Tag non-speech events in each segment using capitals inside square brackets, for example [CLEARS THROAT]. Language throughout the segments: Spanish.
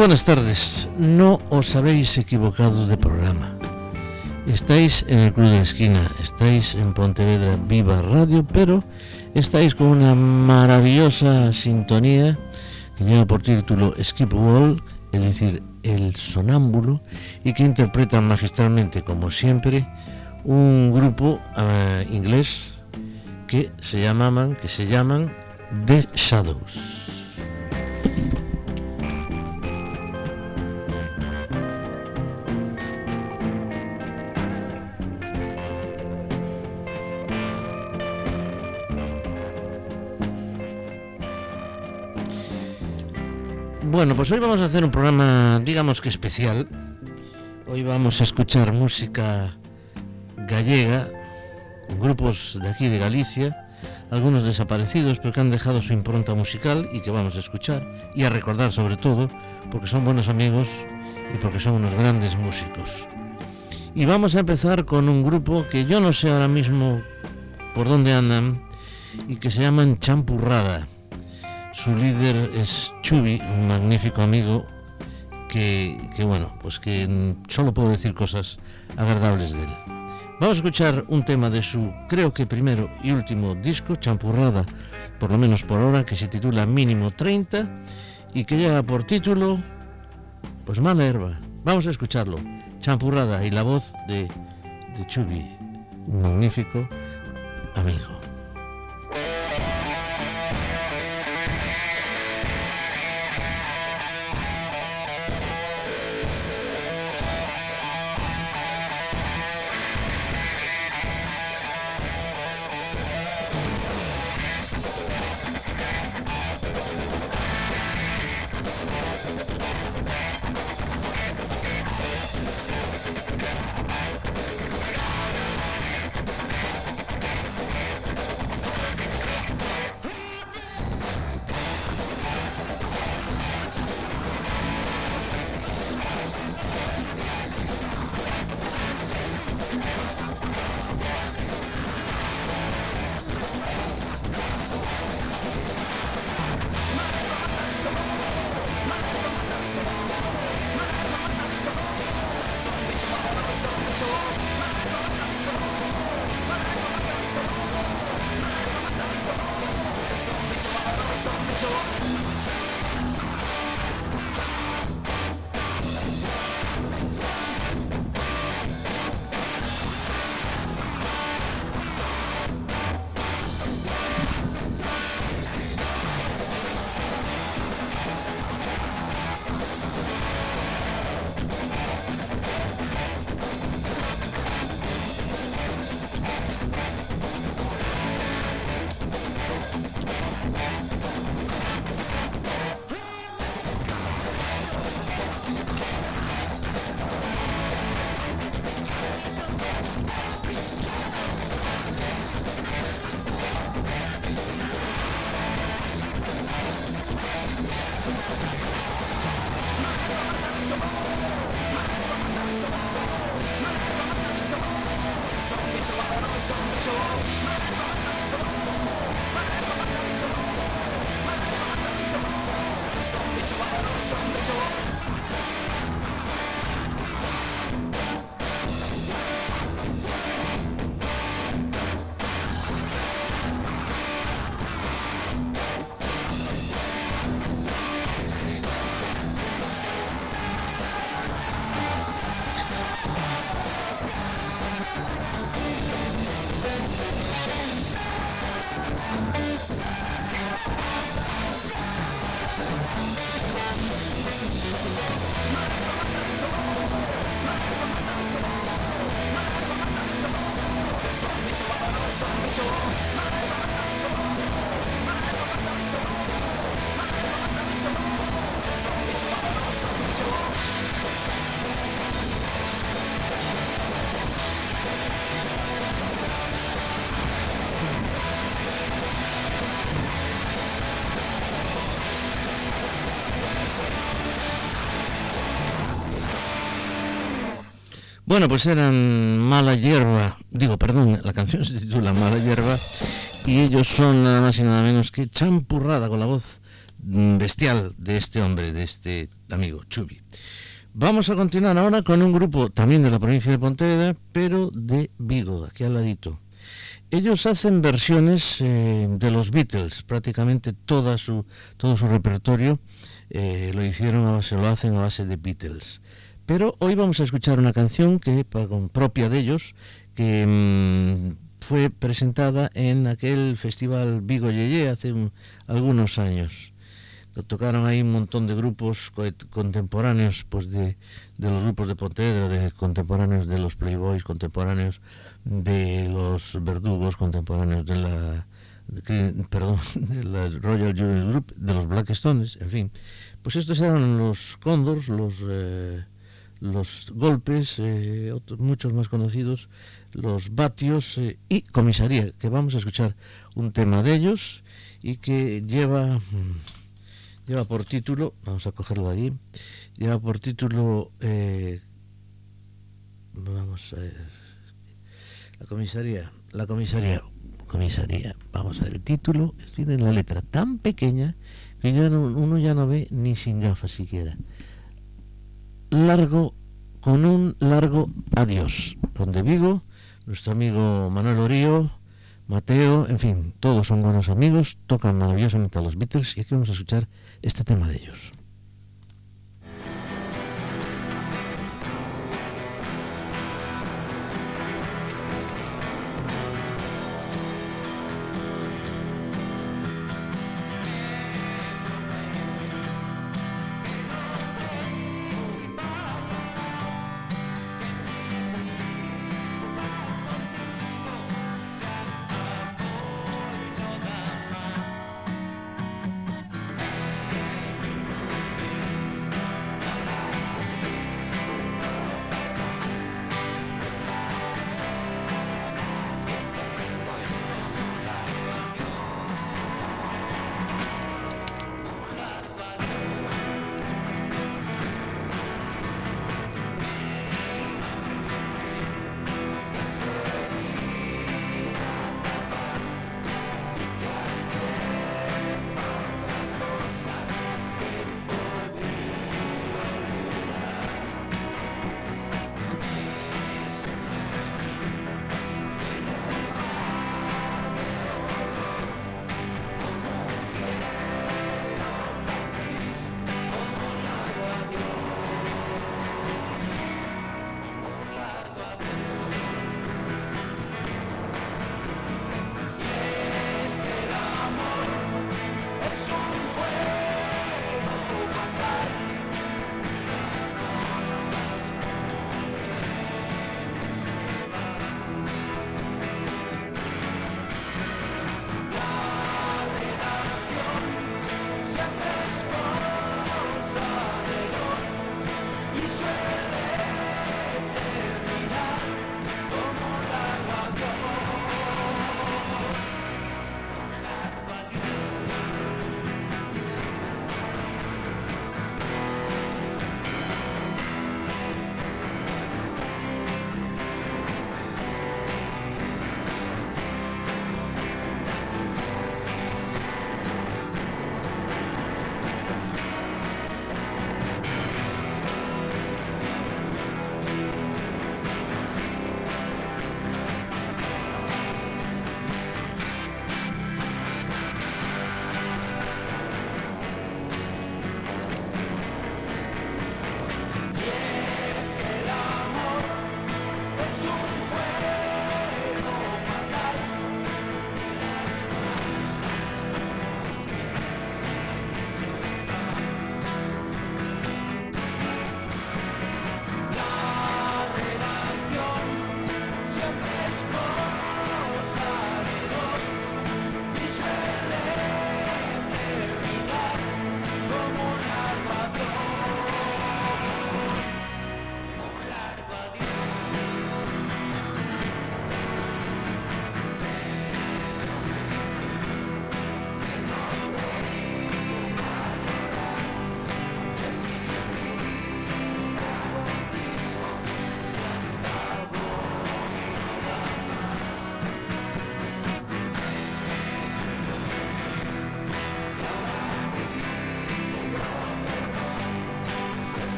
Buenas tardes. No os habéis equivocado de programa. Estáis en el Club de Esquina, estáis en Pontevedra Viva Radio, pero estáis con una maravillosa sintonía que lleva por título Skip Wall, es decir, El Sonámbulo, y que interpreta magistralmente, como siempre, un grupo uh, inglés que se llamaban, que se llaman The Shadows. Bueno, pues hoy vamos a hacer un programa, digamos que especial. Hoy vamos a escuchar música gallega, grupos de aquí de Galicia, algunos desaparecidos, pero que han dejado su impronta musical y que vamos a escuchar y a recordar sobre todo, porque son buenos amigos y porque son unos grandes músicos. Y vamos a empezar con un grupo que yo no sé ahora mismo por dónde andan y que se llaman Champurrada. Su líder es Chubi, un magnífico amigo que, bueno, pues que solo puedo decir cosas agradables de él. Vamos a escuchar un tema de su, creo que primero y último disco, Champurrada, por lo menos por ahora, que se titula Mínimo 30 y que lleva por título, pues Mala Herba. Vamos a escucharlo, Champurrada y la voz de, de Chubi, un magnífico amigo. Bueno, pues eran Mala Hierba, digo, perdón, la canción se titula Mala Hierba y ellos son nada más y nada menos que champurrada con la voz bestial de este hombre, de este amigo Chubi. Vamos a continuar ahora con un grupo también de la provincia de Pontevedra, pero de Vigo, aquí al ladito. Ellos hacen versiones eh, de los Beatles, prácticamente toda su, todo su repertorio eh, lo hicieron a base, lo hacen a base de Beatles. Pero hoy vamos a escuchar una canción que propia de ellos, que mm, fue presentada en aquel festival Vigo Yeye hace algunos años tocaron ahí un montón de grupos contemporáneos pues de, los grupos de Pontevedra, de contemporáneos de los Playboys, contemporáneos de los Verdugos, contemporáneos de la perdón, [LAUGHS] de la Royal Julius Group, de los Blackstones, en fin. Pues estos eran los Condors, los eh, los golpes, eh, muchos más conocidos, los vatios eh, y comisaría, que vamos a escuchar un tema de ellos y que lleva mm, lleva por título, vamos a cogerlo de allí, lleva por título, eh, vamos a ver, la comisaría, la comisaría, comisaría, vamos a ver el título, escrito en la letra tan pequeña que ya uno ya no ve ni sin gafas siquiera. Largo, con un largo adiós, donde Vigo, nuestro amigo Manuel Orío, Mateo, en fin, todos son buenos amigos, tocan maravillosamente a los Beatles y aquí vamos a escuchar este tema de ellos.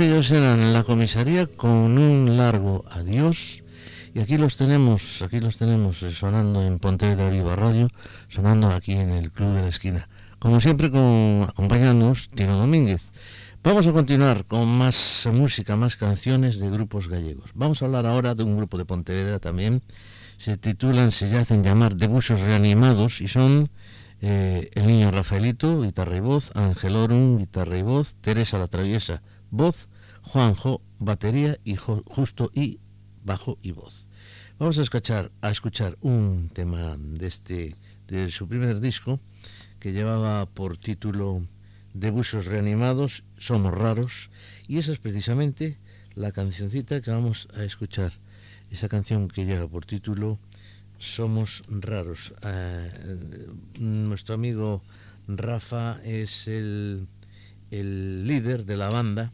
Ellos eran la comisaría con un largo adiós. Y aquí los tenemos, aquí los tenemos eh, sonando en Pontevedra Viva Radio, sonando aquí en el Club de la Esquina. Como siempre, con, acompañándonos Tino Domínguez. Vamos a continuar con más música, más canciones de grupos gallegos. Vamos a hablar ahora de un grupo de Pontevedra también. Se titulan, se hacen llamar Debusos Reanimados y son eh, el niño Rafaelito, guitarra y voz, Ángel Orum, guitarra y voz, Teresa la Traviesa, voz, Juanjo, batería y Justo y bajo y voz. Vamos a escuchar, a escuchar un tema de, este, de su primer disco que llevaba por título De Busos Reanimados, Somos Raros, y esa es precisamente la cancioncita que vamos a escuchar. Esa canción que lleva por título Somos Raros. Eh, nuestro amigo Rafa es el, el líder de la banda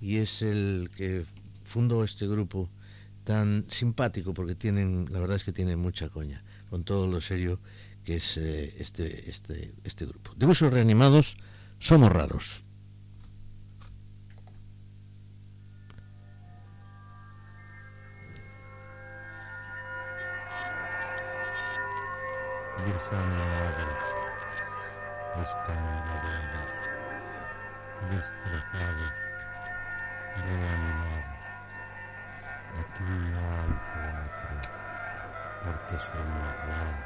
y es el que fundó este grupo tan simpático porque tienen, la verdad es que tienen mucha coña, con todo lo serio que es eh, este, este, este grupo. De usos reanimados, somos raros. destrozados, reanimados. Aquí no hay teatro, porque somos raros.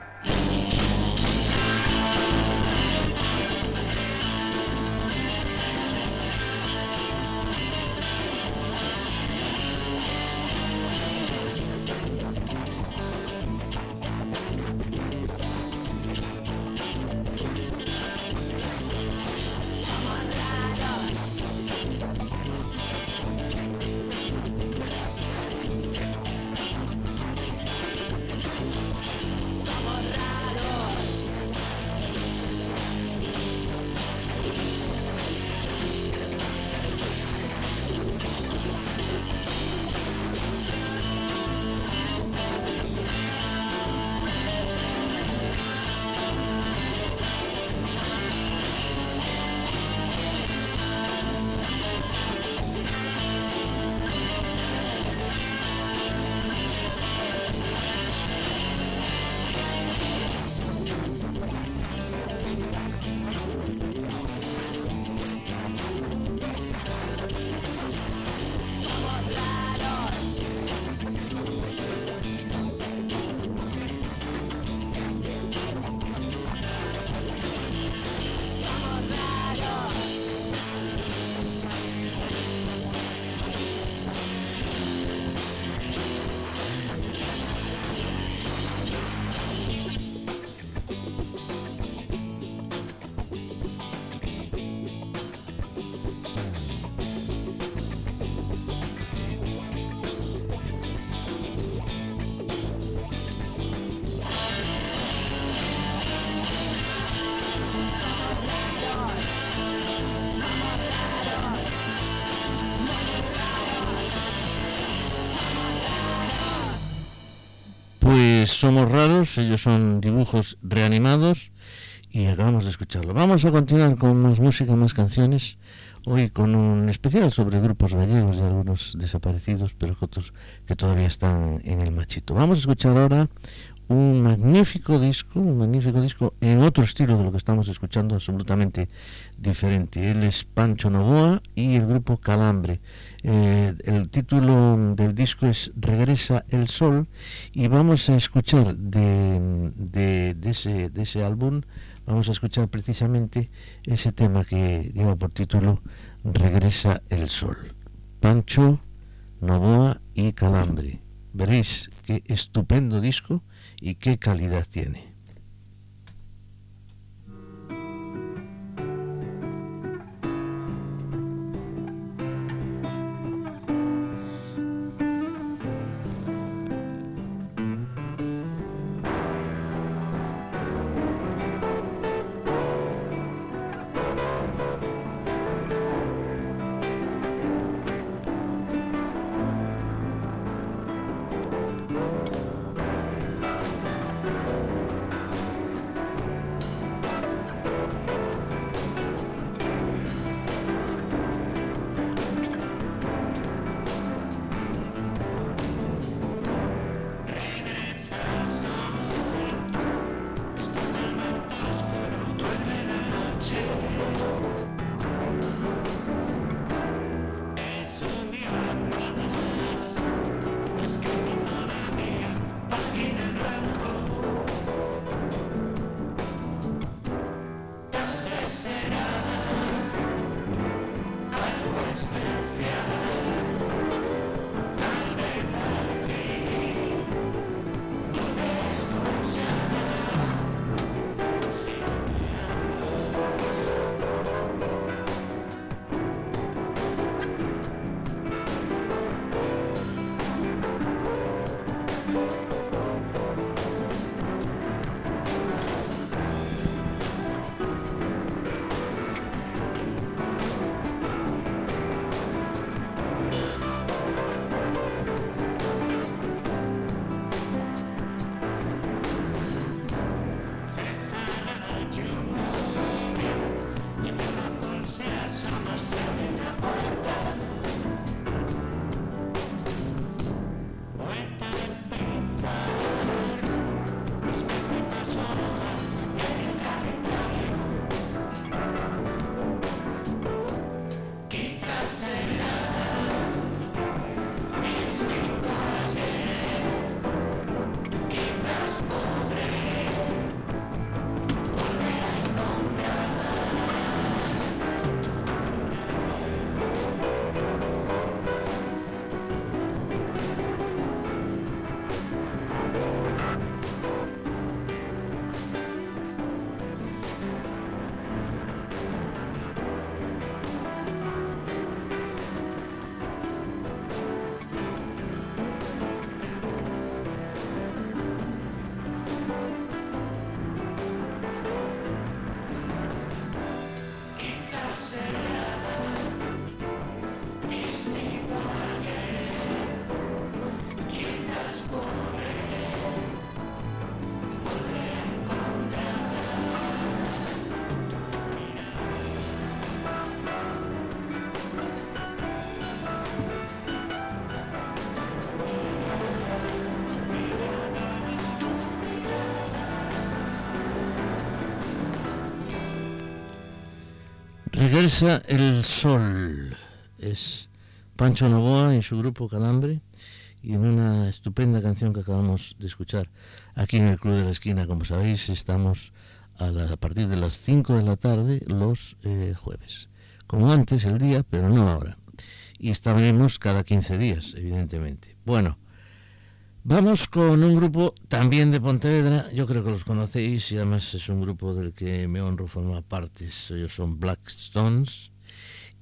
Somos Raros, ellos son dibujos reanimados y acabamos de escucharlo. Vamos a continuar con más música, más canciones, hoy con un especial sobre grupos gallegos y algunos desaparecidos, pero otros que todavía están en el machito. Vamos a escuchar ahora un magnífico disco, un magnífico disco en otro estilo de lo que estamos escuchando, absolutamente diferente. Él es Pancho Novoa y el grupo Calambre. Eh, el título del disco es Regresa el Sol y vamos a escuchar de, ese, de ese álbum, vamos a escuchar precisamente ese tema que lleva por título Regresa el Sol. Pancho, Novoa y Calambre. Veréis qué estupendo disco y qué calidad tiene. Regresa el sol. Es Pancho Novoa y su grupo Calambre y en una estupenda canción que acabamos de escuchar aquí en el Club de la Esquina. Como sabéis, estamos a, a partir de las 5 de la tarde los eh, jueves. Como antes el día, pero no ahora. Y estaremos cada 15 días, evidentemente. Bueno, vamos con un grupo también de Pontevedra. Yo creo que los conocéis y además es un grupo del que me honro formar parte. Ellos son Black Stones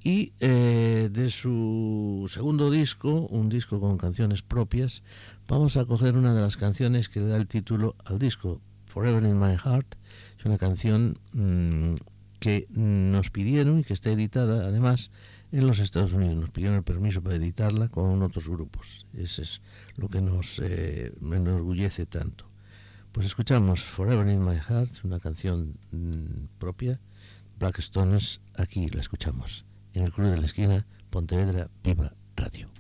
y eh, de su segundo disco, un disco con canciones propias, vamos a coger una de las canciones que le da el título al disco, Forever in My Heart. Es una canción mm, que nos pidieron y que está editada además en los Estados Unidos. Nos pidieron el permiso para editarla con otros grupos. Eso es lo que nos eh, enorgullece tanto. Pues escuchamos Forever in My Heart, una canción mm, propia. Black Stones, aquí la escuchamos en el Club de la Esquina, Pontevedra Viva Radio.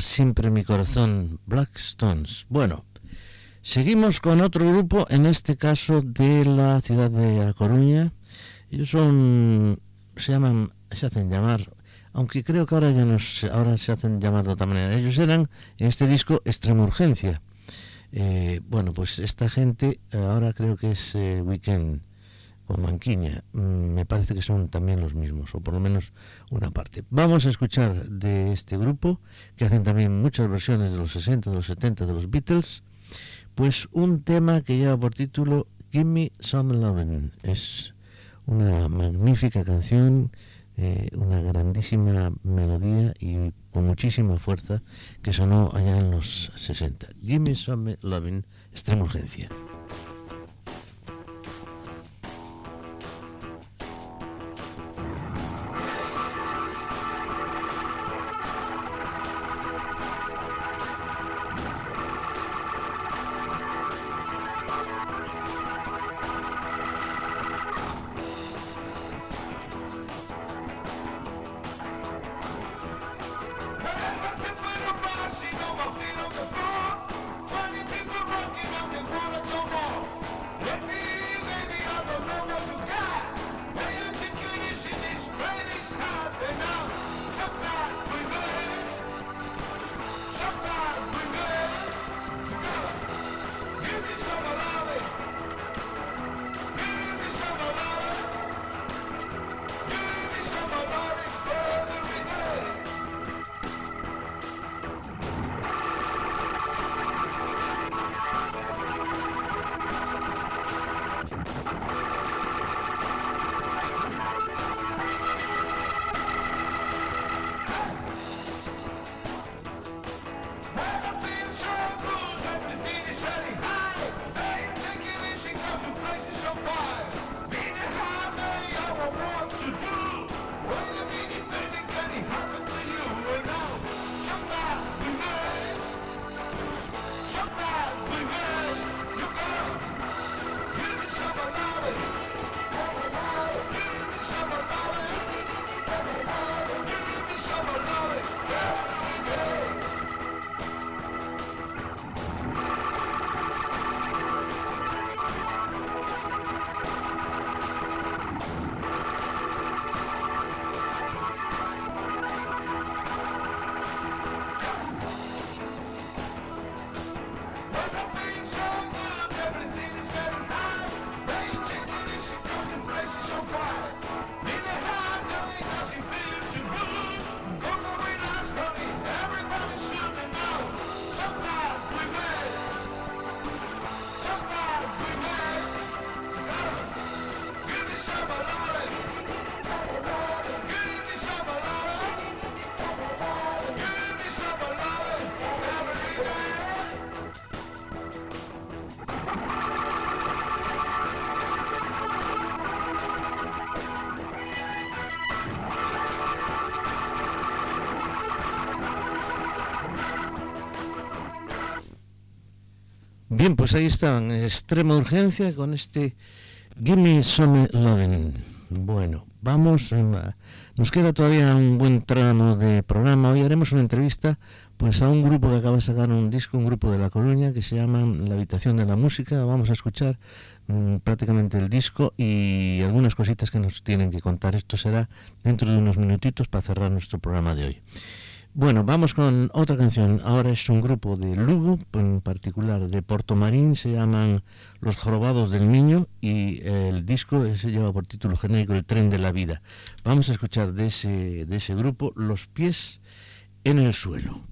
Siempre mi corazón, Black Stones. Bueno, seguimos con otro grupo, en este caso de la ciudad de A Coruña. Ellos son, se llaman, se hacen llamar, aunque creo que ahora ya no ahora se hacen llamar de otra manera. Ellos eran en este disco Extrema Urgencia. Eh, bueno, pues esta gente ahora creo que es eh, Weekend o Manquiña, mm, me parece que son también los mismos, o por lo menos una parte. Vamos a escuchar de este grupo, que hacen también muchas versiones de los 60, de los 70, de los Beatles, pues un tema que lleva por título Give Me Some Lovin'. Es una magnífica canción, eh, una grandísima melodía y con muchísima fuerza que sonó allá en los 60. Give Me Some Lovin', extrema urgencia. Bien, pues ahí estaban, extrema urgencia con este Gimme Some Loving. Bueno, vamos, nos queda todavía un buen tramo de programa. Hoy haremos una entrevista pues a un grupo que acaba de sacar un disco, un grupo de La Coruña que se llama La Habitación de la Música. Vamos a escuchar mm, prácticamente el disco y algunas cositas que nos tienen que contar. Esto será dentro de unos minutitos para cerrar nuestro programa de hoy. Bueno, vamos con otra canción. Ahora es un grupo de Lugo, en particular de Marín, se llaman Los Jorobados del Niño y el disco se lleva por título genérico El Tren de la Vida. Vamos a escuchar de ese, de ese grupo Los pies en el suelo.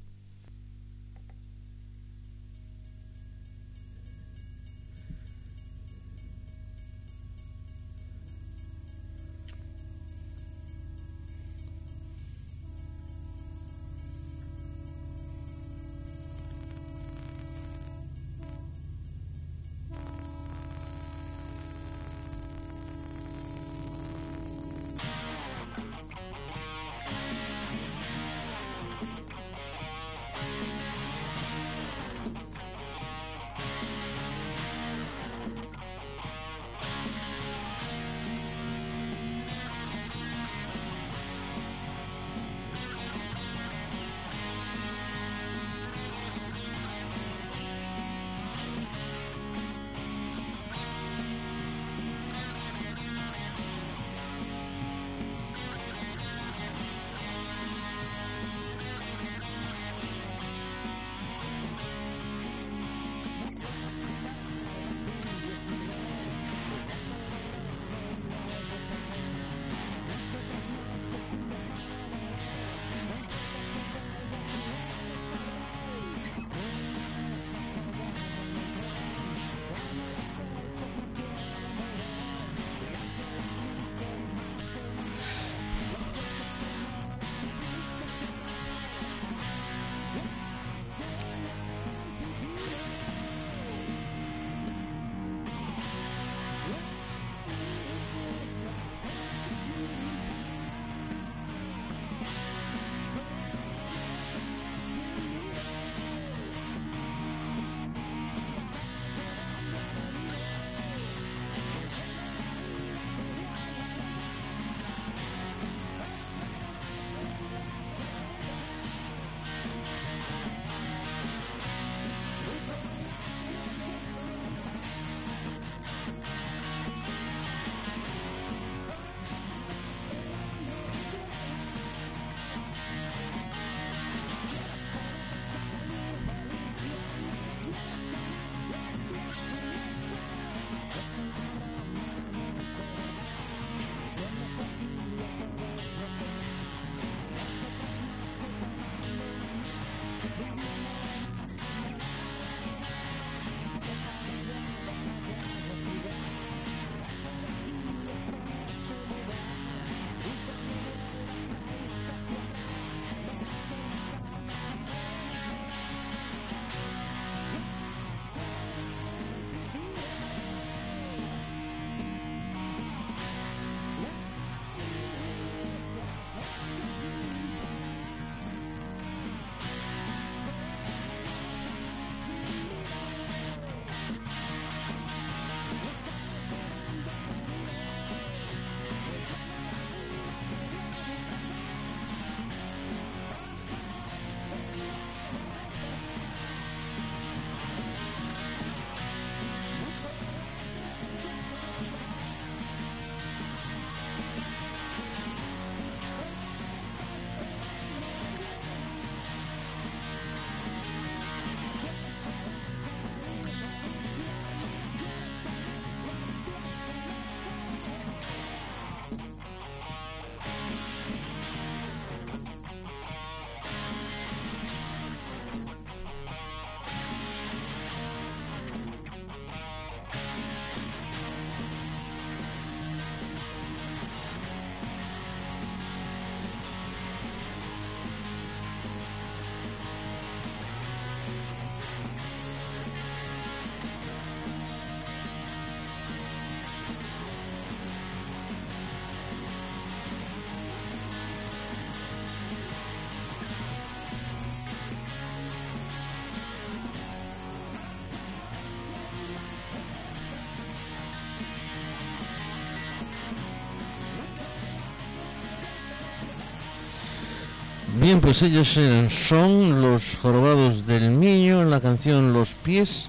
Bien, pues ellos son los jorobados del niño en la canción Los pies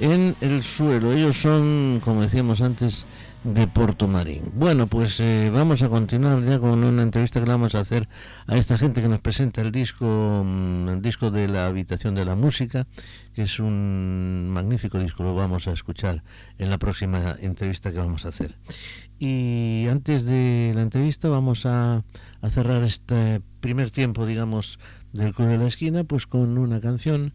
en el suelo. Ellos son, como decíamos antes, de Puerto Marín. Bueno, pues eh, vamos a continuar ya con una entrevista que le vamos a hacer a esta gente que nos presenta el disco, mm, el disco de la habitación de la música, que es un magnífico disco, lo vamos a escuchar en la próxima entrevista que vamos a hacer. Y antes de la entrevista vamos a, a cerrar este primer tiempo, digamos, del Club de la Esquina, pues con una canción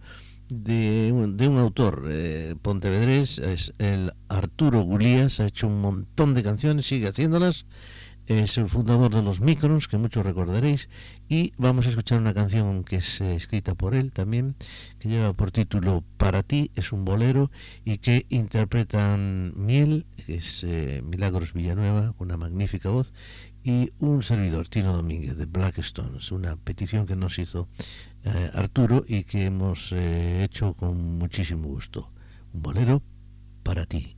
de un, de un autor eh, pontevedrés, es el Arturo Gulías, ha hecho un montón de canciones, sigue haciéndolas, es el fundador de los Microns, que muchos recordaréis, y vamos a escuchar una canción que es eh, escrita por él también, que lleva por título Para ti, es un bolero, y que interpretan Miel, que es eh, Milagros Villanueva, una magnífica voz, y un servidor, Tino Domínguez, de Black Stones, una petición que nos hizo eh, Arturo y que hemos eh, hecho con muchísimo gusto. Un bolero para ti.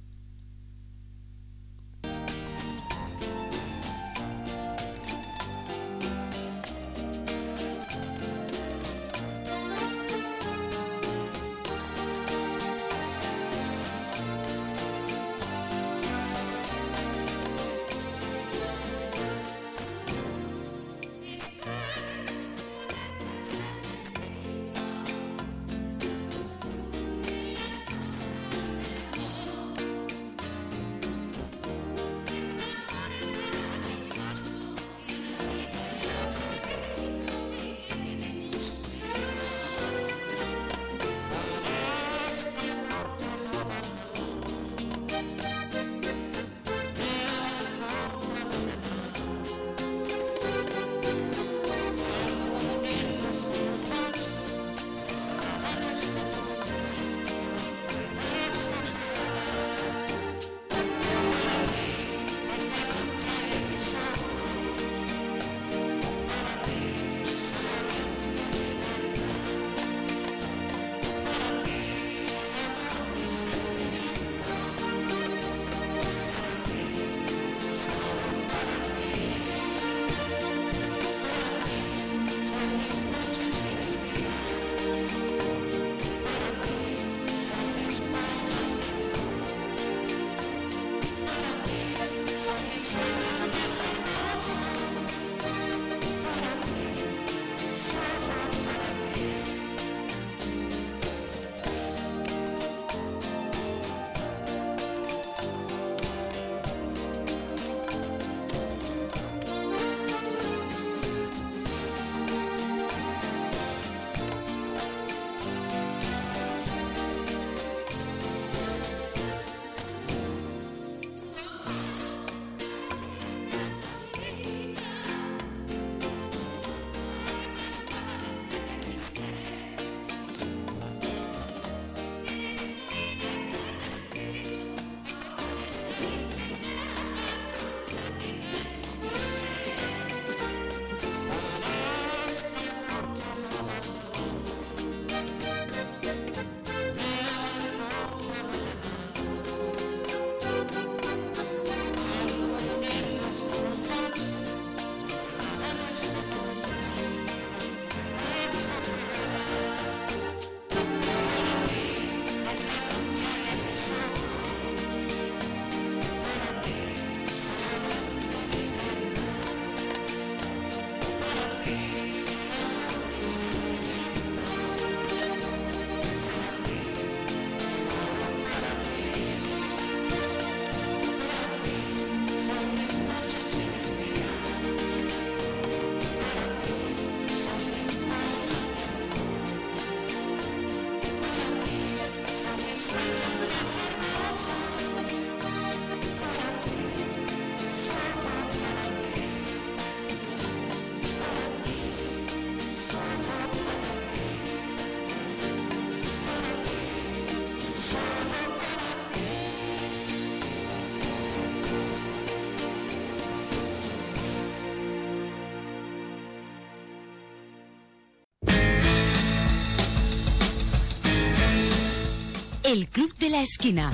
la esquina.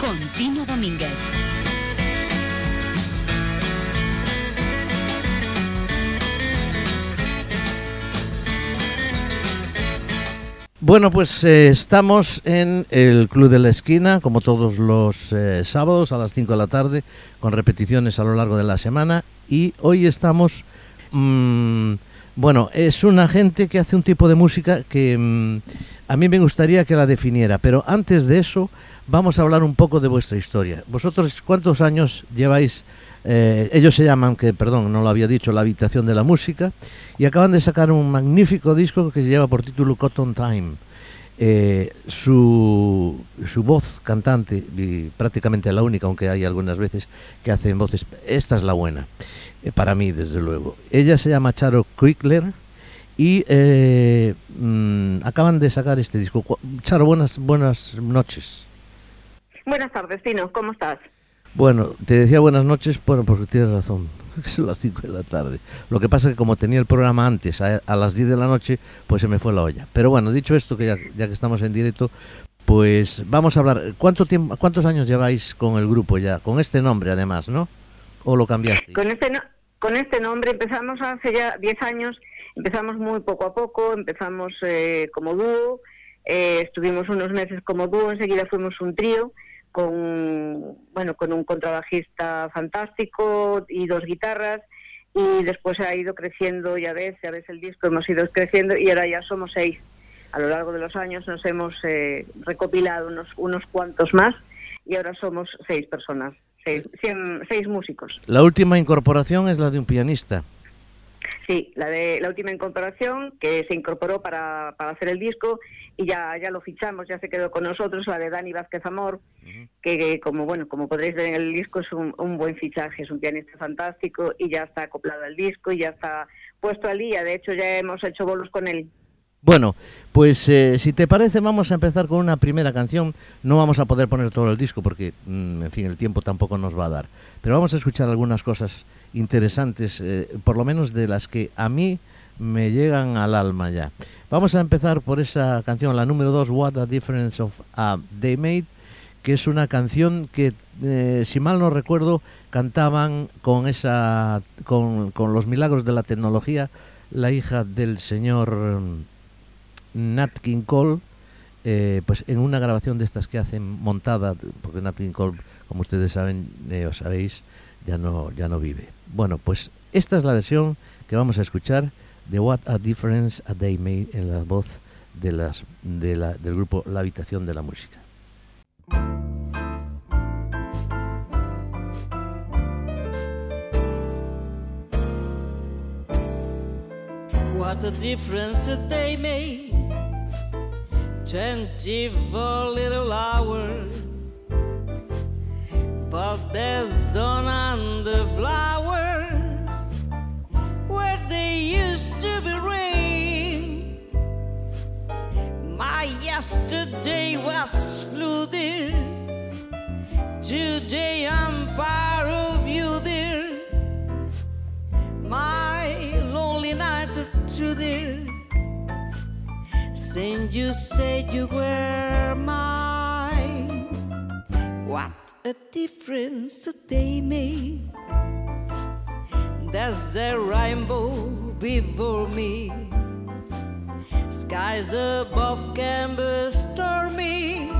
Con Tino Domínguez. Bueno, pues eh, estamos en el Club de la Esquina, como todos los eh, sábados a las 5 de la tarde, con repeticiones a lo largo de la semana. Y hoy estamos mm, bueno, es una gente que hace un tipo de música que mm, a mí me gustaría que la definiera, pero antes de eso vamos a hablar un poco de vuestra historia. ¿Vosotros cuántos años lleváis? Eh, ellos se llaman, que perdón, no lo había dicho, La Habitación de la Música, y acaban de sacar un magnífico disco que lleva por título Cotton Time. Eh, su, su voz cantante, y prácticamente la única, aunque hay algunas veces que hacen voces, esta es la buena, eh, para mí desde luego. Ella se llama Charo Quickler y eh, mm, acaban de sacar este disco. Charo, buenas, buenas noches. Buenas tardes, Tino, ¿cómo estás? Bueno, te decía buenas noches bueno, porque tienes razón, [LAUGHS] son las 5 de la tarde. Lo que pasa es que como tenía el programa antes, a, a las 10 de la noche, pues se me fue la olla. Pero bueno, dicho esto, que ya, ya que estamos en directo, pues vamos a hablar. ¿Cuánto tiempo, ¿Cuántos años lleváis con el grupo ya? Con este nombre además, ¿no? ¿O lo cambiaste? Con este, con este nombre empezamos hace ya 10 años, empezamos muy poco a poco, empezamos eh, como dúo, eh, estuvimos unos meses como dúo, enseguida fuimos un trío con, bueno, con un contrabajista fantástico y dos guitarras y después ha ido creciendo, ya ves, ya ves el disco, hemos ido creciendo y ahora ya somos seis. A lo largo de los años nos hemos eh, recopilado unos, unos cuantos más y ahora somos seis personas, seis, cien- seis músicos. La última incorporación es la de un pianista. Sí, la de la última incorporación que se incorporó para, para hacer el disco y ya ya lo fichamos, ya se quedó con nosotros, la de Dani Vázquez Amor, que, que como bueno como podréis ver en el disco es un, un buen fichaje, es un pianista fantástico y ya está acoplado al disco y ya está puesto al día. De hecho ya hemos hecho bolos con él. Bueno, pues eh, si te parece vamos a empezar con una primera canción. No vamos a poder poner todo el disco porque, mm, en fin, el tiempo tampoco nos va a dar. Pero vamos a escuchar algunas cosas interesantes, eh, por lo menos de las que a mí me llegan al alma ya. Vamos a empezar por esa canción, la número 2, What a Difference of a Day Made, que es una canción que, eh, si mal no recuerdo, cantaban con, esa, con, con los milagros de la tecnología la hija del señor mm, Nat King Cole, eh, pues en una grabación de estas que hacen montada, porque Nat King Cole, como ustedes saben, eh, o sabéis, ya no, ya no vive. Bueno, pues esta es la versión que vamos a escuchar de What a Difference a Day Made en la voz de las, de la- del grupo La Habitación de la Música. What a difference a day made. Twenty-four little hours. But there's sun on the flowers where they used to be rain. My yesterday was blue, dear. Today I'm part of you, dear my lonely night there. Since you said you were mine, what a difference day made. There's a rainbow before me, skies above can be stormy.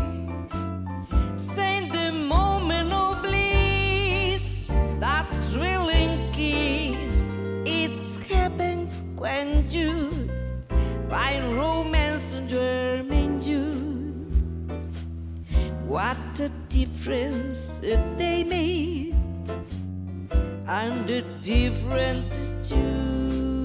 Send the moment of bliss, that thrilling kiss. It's heaven when you find romance dream you. What a difference day made, and the difference is two.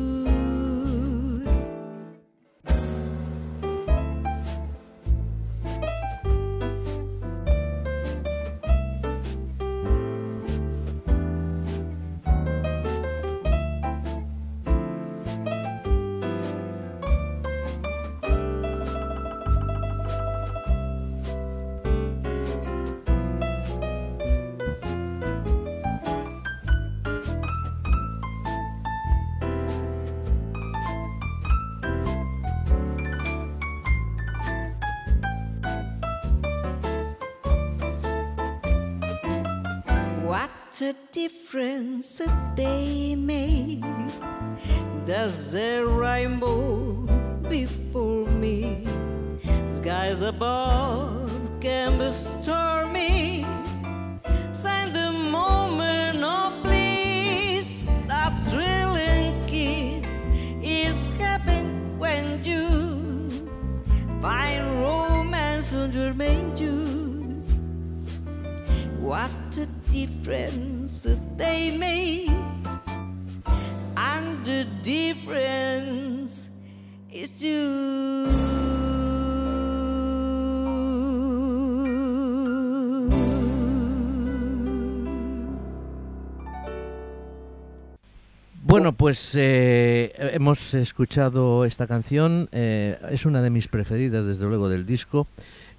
What a difference a day made. There's a rainbow before me, skies above can be stormy. Sign the moment of bliss, that thrilling kiss is happening when you find romance on your menu. What a difference they and the difference is. Bueno, pues eh, hemos escuchado esta canción, eh, es una de mis preferidas desde luego del disco,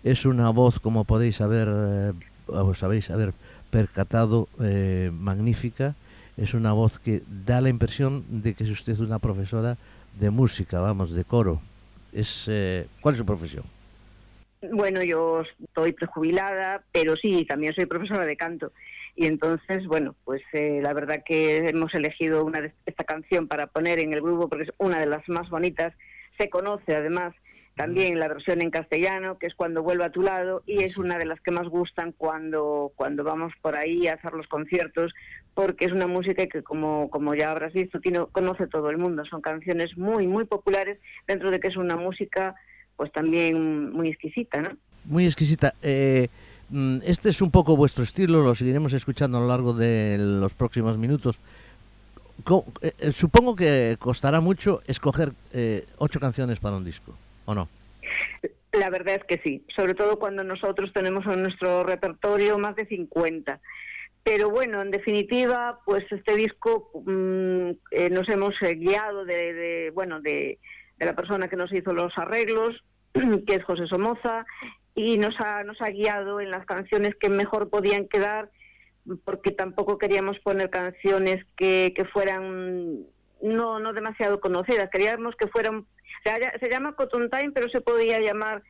es una voz como podéis haber, eh, os habéis haber percatado, eh, magnífica, es una voz que da la impresión de que es usted una profesora de música, vamos, de coro. Es, eh, ¿Cuál es su profesión? Bueno, yo estoy prejubilada, pero sí, también soy profesora de canto. Y entonces, bueno, pues eh, la verdad que hemos elegido una de esta canción para poner en el grupo porque es una de las más bonitas. Se conoce además también la versión en castellano, que es Cuando vuelva a tu lado, y es una de las que más gustan cuando, cuando vamos por ahí a hacer los conciertos, porque es una música que, como, como ya habrás visto, tiene, conoce todo el mundo. Son canciones muy, muy populares, dentro de que es una música pues también muy exquisita, ¿no? Muy exquisita. Eh, mm, este es un poco vuestro estilo, lo seguiremos escuchando a lo largo de los próximos minutos. Eh, supongo que costará mucho escoger eh, ocho canciones para un disco, ¿o no? La verdad es que sí, sobre todo cuando nosotros tenemos en nuestro repertorio más de 50. Pero bueno, en definitiva, pues este disco mm, eh, nos hemos eh, guiado de, de, bueno de, de la persona que nos hizo los arreglos, [CLEARS THROAT] que es José Somoza, y nos ha, nos ha guiado en las canciones que mejor podían quedar, porque tampoco queríamos poner canciones que, que fueran no, no demasiado conocidas, queríamos que fueran, se, haya- se llama Cotton Time, pero se podía llamar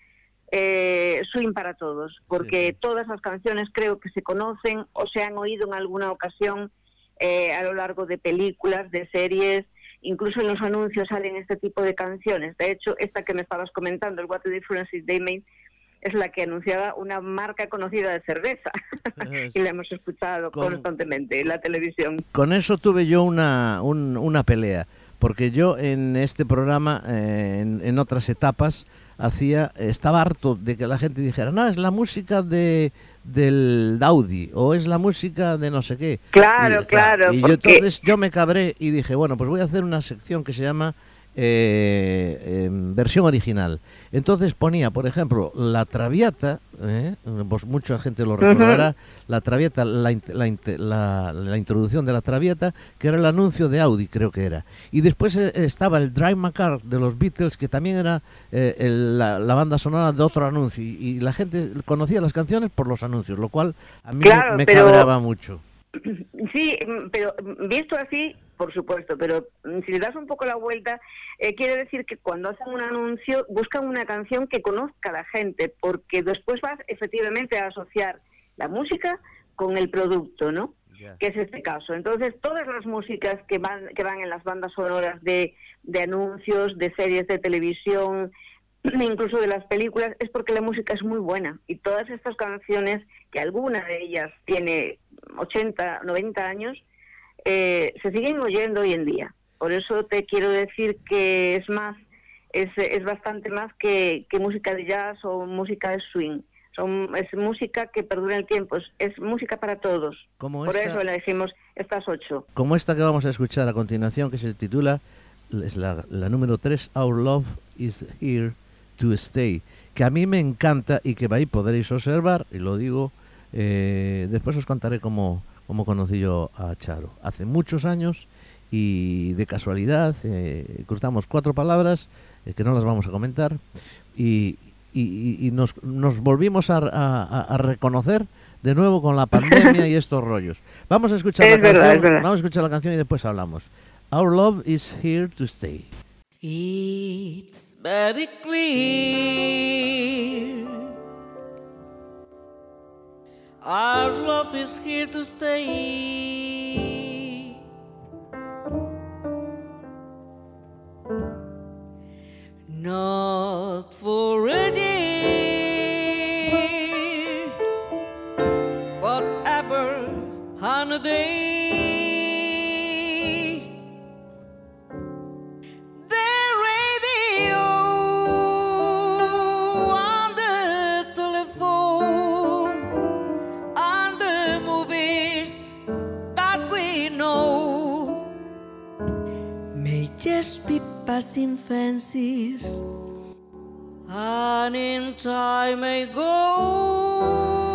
eh, Swing para Todos, porque Sí, sí. todas las canciones creo que se conocen o se han oído en alguna ocasión eh, a lo largo de películas, de series, incluso en los anuncios salen este tipo de canciones. De hecho, esta que me estabas comentando, el What the Difference is They Made, es la que anunciaba una marca conocida de cerveza [LAUGHS] y la hemos escuchado Con- constantemente en la televisión. Con eso tuve yo una, un- una pelea, porque yo en este programa, eh, en, en otras etapas, hacía estaba harto de que la gente dijera, no, es la música de del Daudi o es la música de no sé qué. Claro, Y, claro, Y yo entonces yo me cabré y dije, bueno, pues voy a hacer una sección que se llama eh, em, versión original. Entonces ponía, por ejemplo, la Traviata, ¿eh? pues mucha gente lo recordará, la Traviata, la, la la- la introducción de la Traviata, que era el anuncio de Audi, creo que era. Y después eh, estaba el Drive My Car de los Beatles, que también era eh, el- la, la banda sonora de otro anuncio. Y, y la gente conocía las canciones por los anuncios, lo cual a mí Claro, me pero- cabreaba mucho. Sí, pero visto así, por supuesto, pero mm, si le das un poco la vuelta, eh, quiere decir que cuando hacen un anuncio buscan una canción que conozca la gente, porque después vas efectivamente a asociar la música con el producto, ¿no? que es este caso. Entonces, todas las músicas que van, que van en las bandas sonoras de, de anuncios, de series de televisión, [CLEARS THROAT] incluso de las películas, es porque la música es muy buena. Y todas estas canciones, que alguna de ellas tiene 80, 90 años, eh, se siguen oyendo hoy en día. Por eso te quiero decir que es más, es, es bastante más que, que música de jazz o música de swing. Son, es música que perdura el tiempo, es, es música para todos. Como Por esta- eso le dijimos estas ocho. como esta que vamos a escuchar a continuación, que se titula, es la, la número 3, Our Love is Here to Stay, que a mí me encanta y que ahí podréis observar, y lo digo, eh, después os contaré cómo, cómo conocí yo a Charo. Hace muchos años y de casualidad eh, cruzamos cuatro palabras eh, que no las vamos a comentar y, y- nos, nos volvimos a, a- a reconocer de nuevo con la pandemia y estos rollos. Vamos a escuchar Es la verdad, canción, es vamos a escuchar la canción y después hablamos. Our love is here to stay. It's very clear. Our love is here to stay. Not for passing fancies, and in time may go.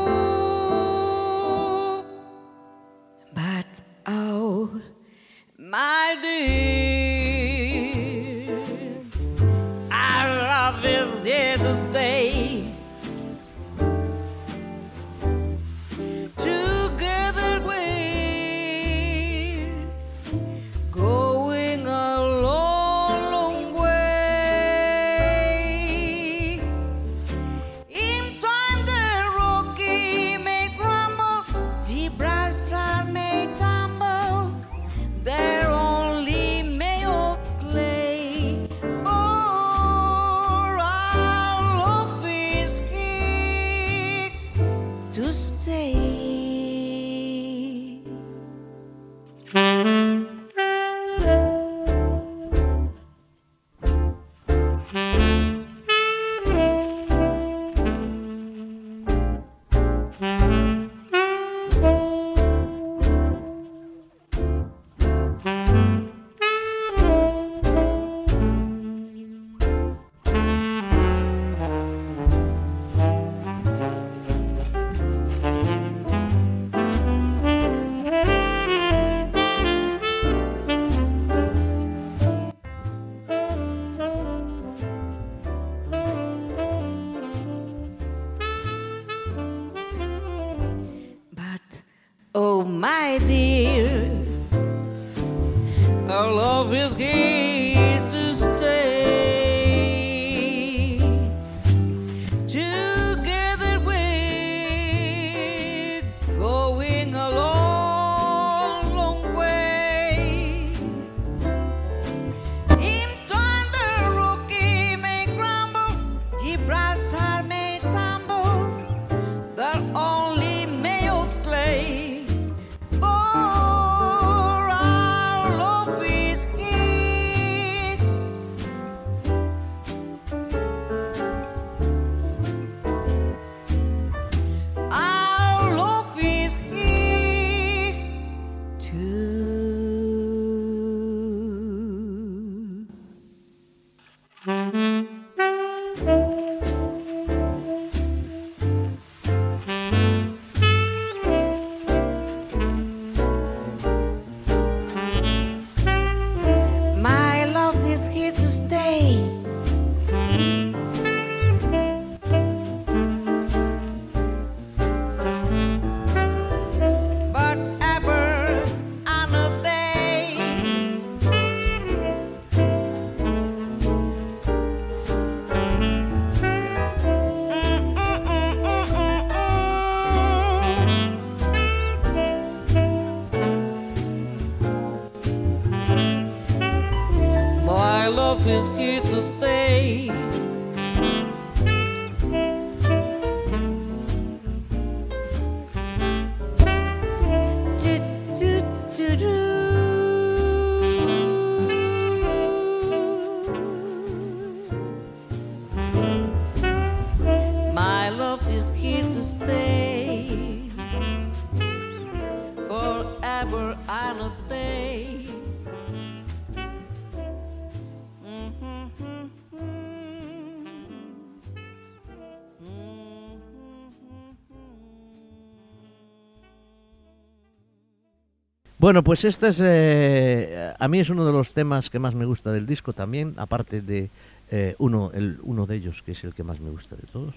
Bueno, pues este es, eh, a mí es uno de los temas que más me gusta del disco también, aparte de eh, uno, el, uno de ellos que es el que más me gusta de todos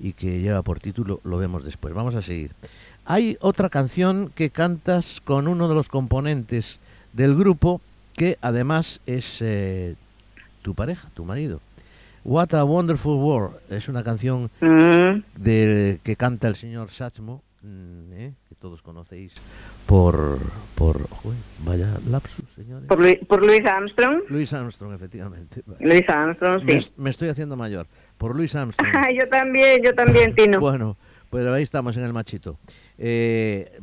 y que lleva por título Lo vemos después. Vamos a seguir. Hay otra canción que cantas con uno de los componentes del grupo que además es eh, tu pareja, tu marido. What a Wonderful World es una canción Mm, de, que canta el señor Satchmo, mm, todos conocéis por, por joder, vaya lapsus, señores. por, Lu- por Louis Armstrong. Luis Armstrong, efectivamente. Louis Armstrong, Me, sí. me estoy haciendo mayor. Por Luis Armstrong. [LAUGHS] yo también, yo también, Tino. [LAUGHS] Bueno, pues ahí estamos en el machito. Eh,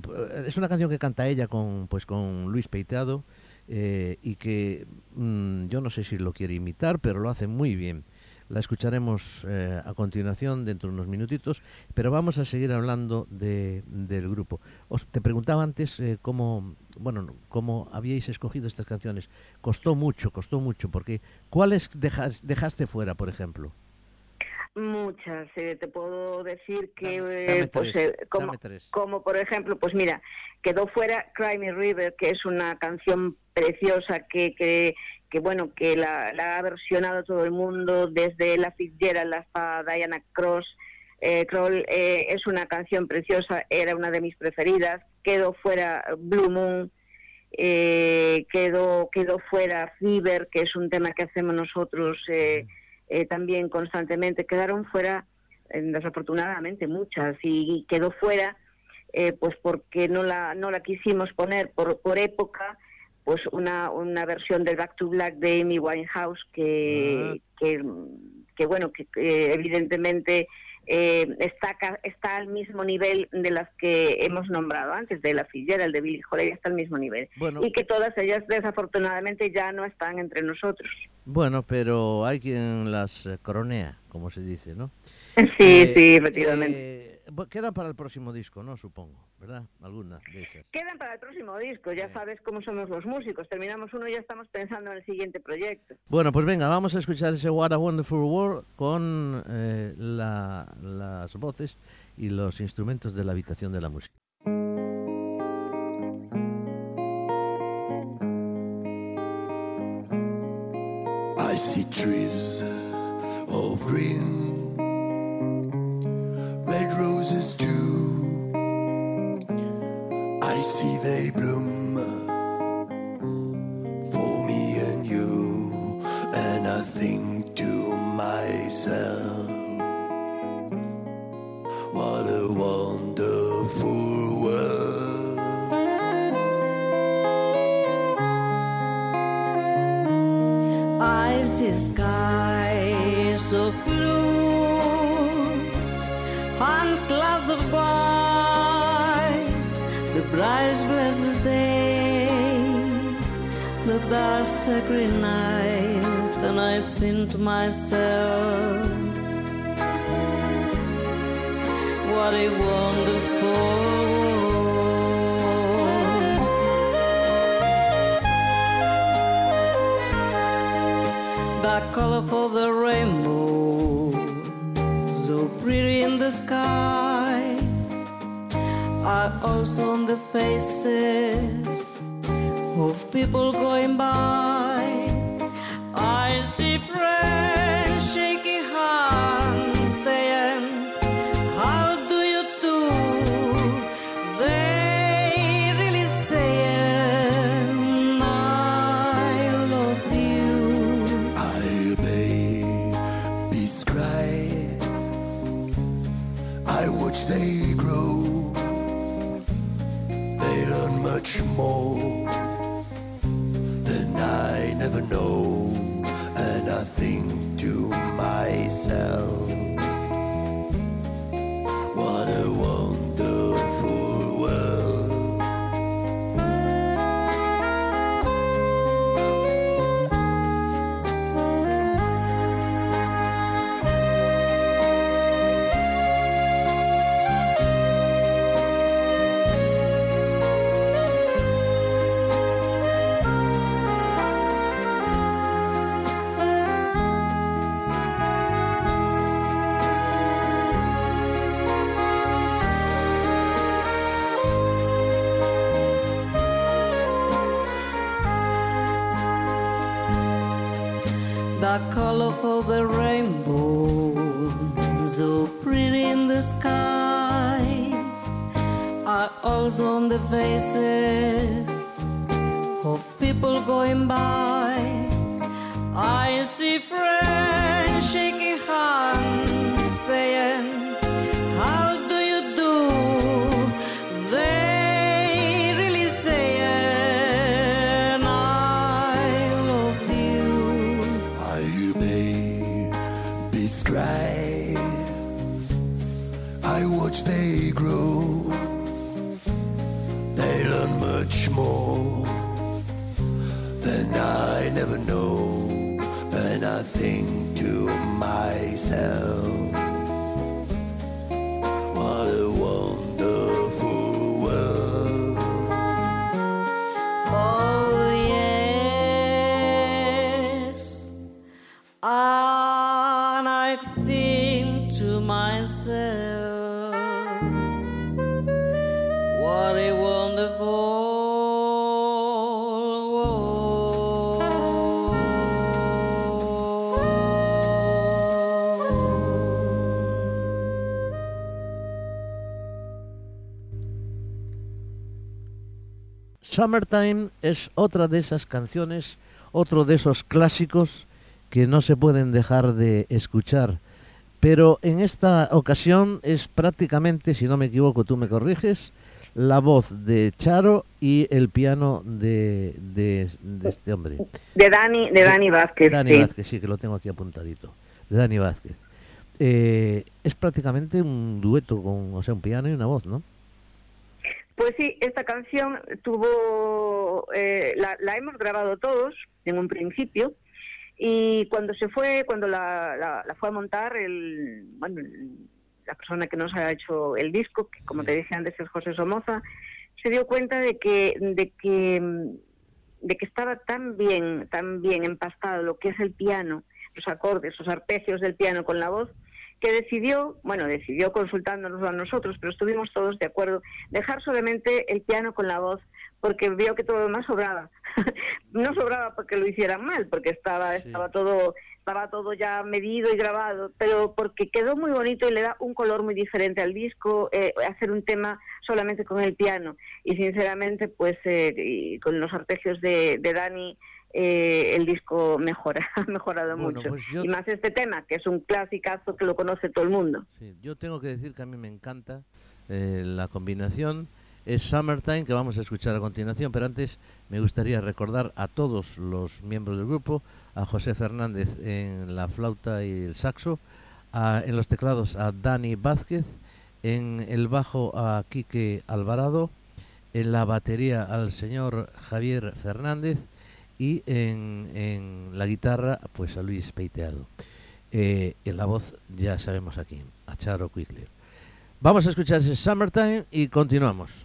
es una canción que canta ella con, pues, con Luis Peitado eh, y que mm, yo no sé si lo quiere imitar, pero lo hace muy bien. La escucharemos eh, a continuación dentro de unos minutitos, pero vamos a seguir hablando de, del grupo. Os te preguntaba antes eh, cómo, bueno, cómo habíais escogido estas canciones. Costó mucho, costó mucho, porque ¿cuáles dejas, dejaste fuera, por ejemplo? Muchas, eh, te puedo decir que, Dame- eh, dame pues, tres, eh, como, tres. como por ejemplo, pues mira, quedó fuera Cry Me River, que es una canción preciosa que, que, que bueno, que la, la ha versionado todo el mundo, desde la Fitzgerald hasta Diana Cross. Eh, Kroll, eh, es una canción preciosa, era una de mis preferidas. Quedó fuera Blue Moon, eh, quedó, quedó fuera Fever, que es un tema que hacemos nosotros eh, eh, también constantemente. Quedaron fuera, desafortunadamente, muchas y, y quedó fuera pues porque no la, no la quisimos poner por, por época, pues una, una versión del Back to Black de Amy Winehouse que, que, que, bueno, que, que evidentemente eh, está, está al mismo nivel de las que hemos nombrado antes, de la Fitzgerald, de Billie Holiday, está al mismo nivel. Bueno. Y que todas ellas desafortunadamente ya no están entre nosotros. Bueno, pero hay quien las eh, coronea, como se dice, ¿no? [LAUGHS] Sí, Eh, sí, efectivamente. eh, quedan para el próximo disco, ¿no? Supongo, ¿verdad? Algunas de esas. Quedan para el próximo disco, ya Sí. sabes cómo somos los músicos. Terminamos uno y ya estamos pensando en el siguiente proyecto. Bueno, pues venga, vamos a escuchar ese What a Wonderful World con eh, la- las voces y los instrumentos de la habitación de la música. I see trees of green, red roses see they bloom for me and you, and I think to myself, dark sacred night, and I think to myself, what a wonderful world. the colorful the rainbow, so pretty in the sky, are also on the faces people going by. Summertime es otra de esas canciones, otro de esos clásicos que no se pueden dejar de escuchar. Pero en esta ocasión es prácticamente, si no me equivoco, tú me corriges, la voz de Charo y el piano de, de- de este hombre. De Dani, de Dani Vázquez. Dani sí. Vázquez, sí, que lo tengo aquí apuntadito. De Dani Vázquez. Eh, es prácticamente un dueto con, o sea, un piano y una voz, ¿no? Pues sí, esta canción tuvo, eh, la, la hemos grabado todos en un principio y cuando se fue, cuando la, la- la fue a montar el, bueno, la persona que nos ha hecho el disco, que como te dije antes es José Somoza, se dio cuenta de que, de que, de que estaba tan bien, tan bien empastado lo que es el piano, los acordes, los arpegios del piano con la voz, que decidió, bueno, decidió consultándonos a nosotros, pero estuvimos todos de acuerdo, dejar solamente el piano con la voz, porque vio que todo lo demás sobraba. [LAUGHS] no sobraba porque lo hicieran mal, porque estaba, Sí. estaba todo estaba todo ya medido y grabado, pero porque quedó muy bonito y le da un color muy diferente al disco, eh, hacer un tema solamente con el piano. Y sinceramente, pues eh, y con los arpegios de, de Dani, eh, el disco mejora, [LAUGHS] ha mejorado Bueno, mucho. pues yo- Y más este tema, que es un clasicazo que lo conoce todo el mundo. Sí, yo tengo que decir que a mí me encanta eh, la combinación. Es Summertime, que vamos a escuchar a continuación, pero antes me gustaría recordar a todos los miembros del grupo, a José Fernández en la flauta y el saxo, a- en los teclados a Dani Vázquez, en el bajo a Quique Alvarado, en la batería al señor Javier Fernández y en, en la guitarra pues a Luis Peiteado. Eh, en la voz ya sabemos aquí, a Charo Quigley. Vamos a escuchar ese Summertime y continuamos.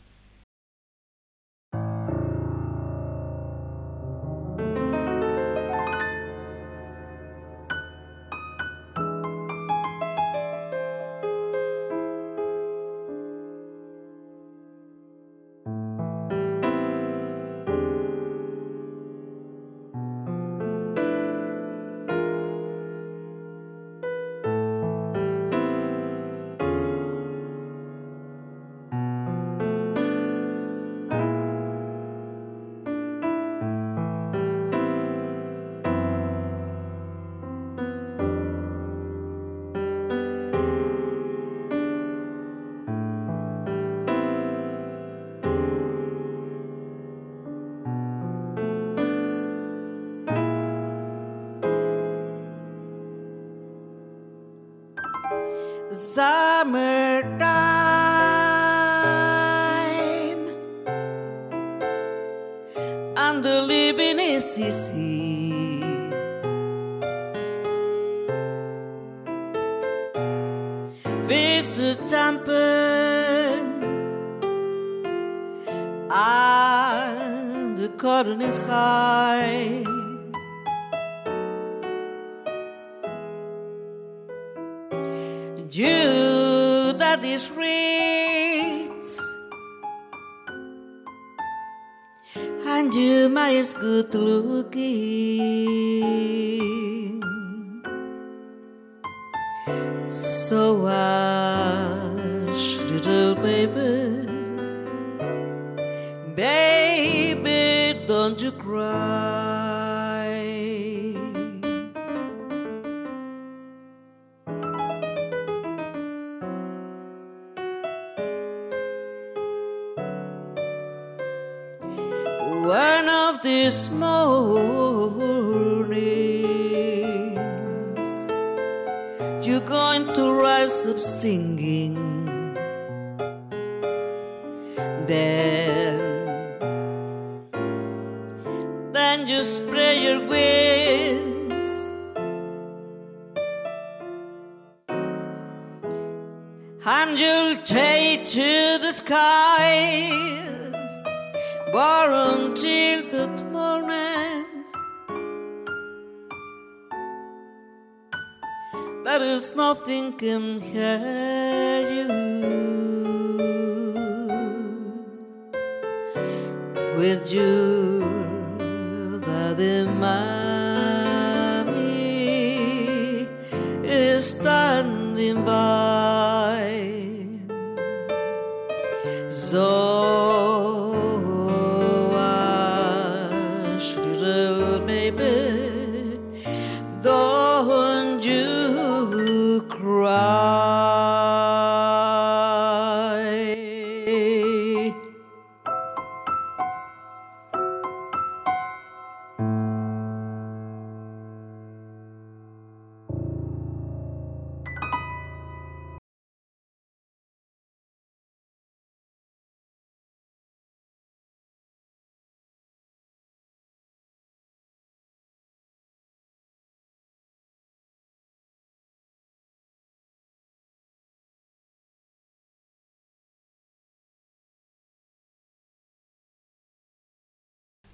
Of these mornings, you're going to rise up singing. Then, then you spread your wings and you'll take to There's nothing can compare you with you, loving mommy is standing by.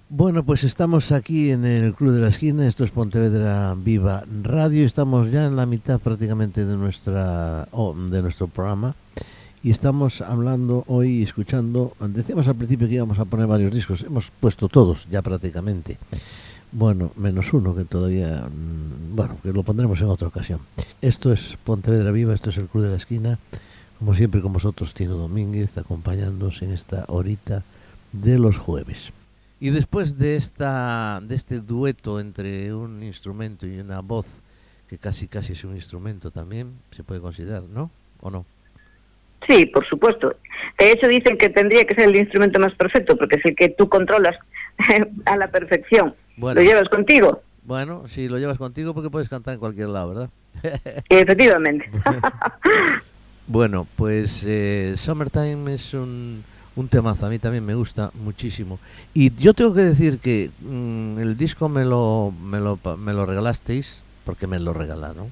Bueno, pues estamos aquí en el Club de la Esquina, esto es Pontevedra Viva Radio, estamos ya en la mitad prácticamente de nuestra de nuestro programa y estamos hablando hoy escuchando, decíamos al principio que íbamos a poner varios discos, hemos puesto todos ya prácticamente. Bueno, menos uno que todavía, mm, bueno, que lo pondremos en otra ocasión. Esto es Pontevedra Viva, esto es el Club de la Esquina, como siempre con vosotros Tino Domínguez, acompañándonos en esta horita de los jueves. Y después de esta de este dueto entre un instrumento y una voz que casi casi es un instrumento también, se puede considerar, ¿no? ¿O no? Sí, por supuesto. De hecho, dicen que tendría que ser el instrumento más perfecto, porque es el que tú controlas [LAUGHS] a la perfección. Bueno. Lo llevas contigo, Bueno, si lo llevas contigo porque puedes cantar en cualquier lado, ¿verdad? [LAUGHS] efectivamente. [LAUGHS] Bueno, pues eh, Summertime es un, un temazo, a mí también me gusta muchísimo. Y yo tengo que decir que mm, el disco me lo, me, lo, me lo regalasteis, porque me lo regalaron,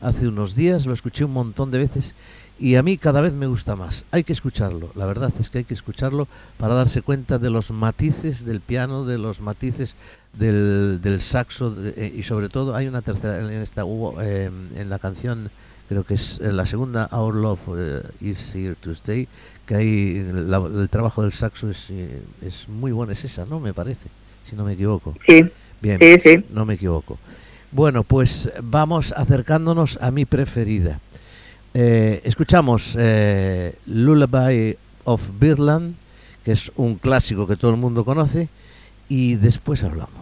hace unos días, lo escuché un montón de veces y a mí cada vez me gusta más. Hay que escucharlo, la verdad es que hay que escucharlo para darse cuenta de los matices del piano, de los matices del, del saxo de- eh, y sobre todo hay una tercera en esta eh, en la canción creo que es eh, la segunda Our Love eh, is Here to Stay que hay la- el trabajo del saxo es, eh, es muy bueno es esa no me parece si no me equivoco. Sí, bien sí, sí. no me equivoco. Bueno pues vamos acercándonos a mi preferida. Eh, escuchamos eh, Lullaby of Birdland que es un clásico que todo el mundo conoce y después hablamos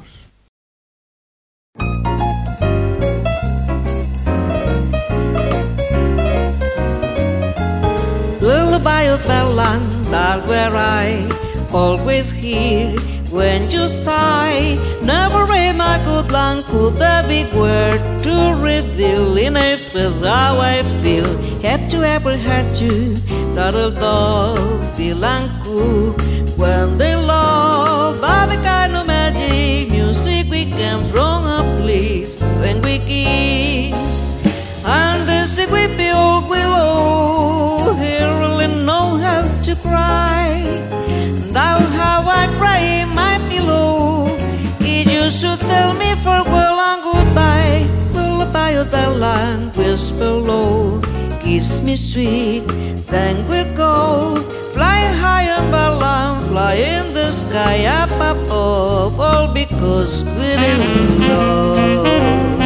Land that where I always hear when you sigh. Never in my good land could there be word to reveal in a face how I feel. Have you ever heard you turtle dove bilanku when they love by the kind of magic music we can from up lips when we kiss. And the sick land, whisper low. Kiss me sweet, then we'll go. Fly high and balloon, fly in the sky up above. All because we're in love.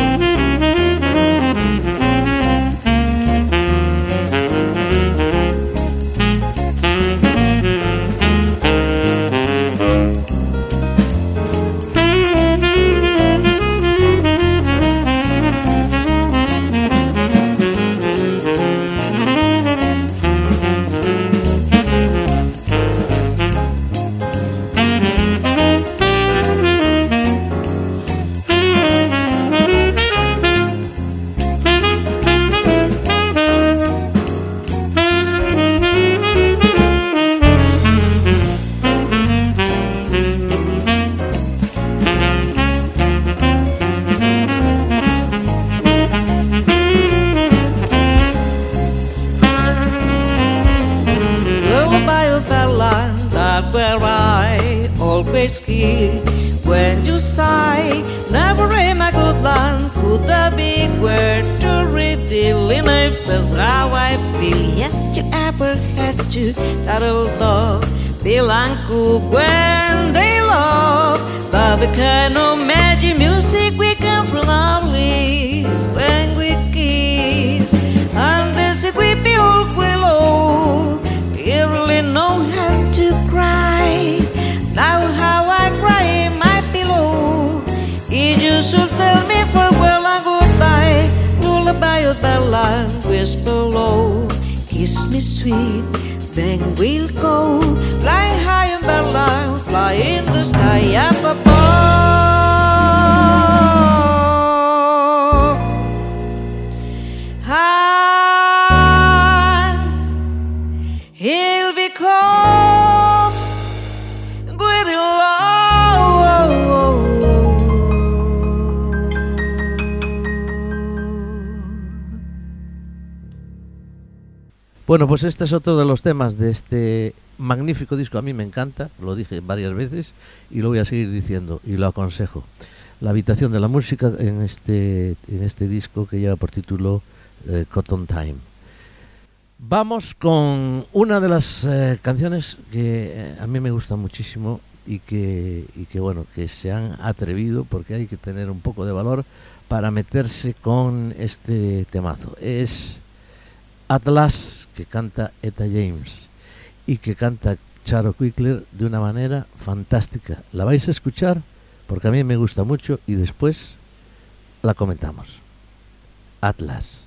Pues este es otro de los temas de este magnífico disco. A mí me encanta, lo dije varias veces y lo voy a seguir diciendo y lo aconsejo. La habitación de la música en este, en este disco que lleva por título eh, Cotton Time. Vamos con una de las eh, canciones que eh, a mí me gusta muchísimo y que, y que, bueno, que se han atrevido porque hay que tener un poco de valor para meterse con este temazo. Es Atlas que canta Eta James y que canta Charo Quickler de una manera fantástica. La vais a escuchar porque a mí me gusta mucho y después la comentamos. Atlas.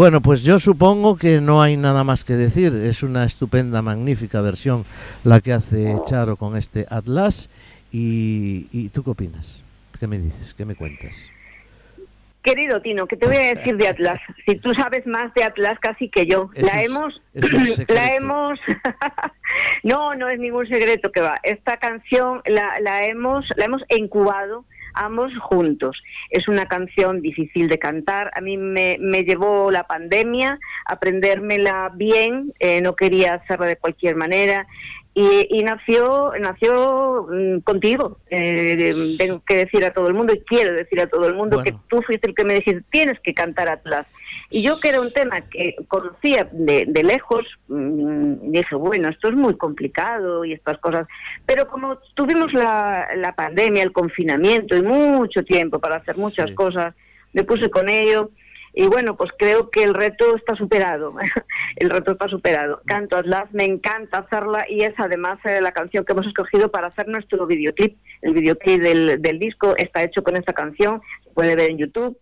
Bueno, pues yo supongo que no hay nada más que decir. Es una estupenda, magnífica versión la que hace Charo con este Atlas. ¿Y, y tú qué opinas? ¿Qué me dices? ¿Qué me cuentas? Querido Tino, ¿qué te voy a decir de Atlas? Si tú sabes más de Atlas casi que yo. Eso la es- hemos... es [CLEARS THROAT] la hemos... [LAUGHS] no, no es ningún secreto que va. Esta canción la, la, hemos, la hemos incubado ambos juntos. Es una canción difícil de cantar. A mí me, me llevó la pandemia, aprendérmela bien, eh, no quería hacerla de cualquier manera. Y, y nació nació mm, contigo. Eh, tengo que decir a todo el mundo y quiero decir a todo el mundo Bueno. que tú fuiste el que me dijiste tienes que cantar Atlas. Y yo que era un tema que conocía de, de lejos, mm, dije, bueno, esto es muy complicado y estas cosas. Pero como tuvimos la, la pandemia, el confinamiento y mucho tiempo para hacer muchas Sí. cosas, me puse con ello. Y bueno, pues creo que el reto está superado. [LAUGHS] el reto está superado. Canto Atlas, me encanta hacerla y es además eh, la canción que hemos escogido para hacer nuestro videoclip. El videoclip del, del disco está hecho con esta canción, se puede ver en YouTube.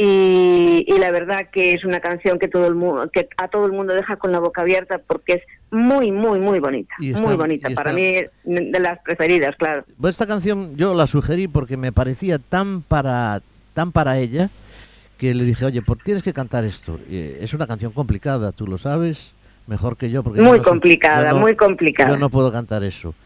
Y, y la verdad que es una canción que todo el mundo, que a todo el mundo deja con la boca abierta porque es muy, muy, muy bonita. Está- muy bonita. Para mí, de las preferidas, claro. Pues esta canción yo la sugerí porque me parecía tan para, tan para ella que le dije, oye, ¿por tienes que cantar esto? Eh, es una canción complicada, tú lo sabes mejor que yo. Porque Muy no complicada, no- muy complicada. Yo no puedo cantar eso.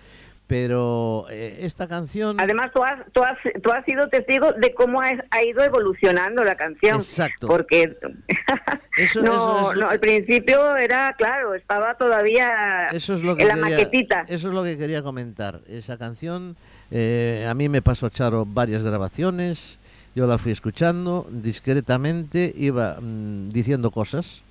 Pero eh, esta canción... Además, tú has, tú, has, tú has sido testigo de cómo ha, ha ido evolucionando la canción. Exacto. Porque [LAUGHS] Eso- no, eso no, al principio era, claro, estaba todavía Eso es lo que en la maquetita. Eso es lo que quería comentar. Esa canción, eh, a mí me pasó Charo varias grabaciones, yo la fui escuchando discretamente, iba mm, diciendo cosas.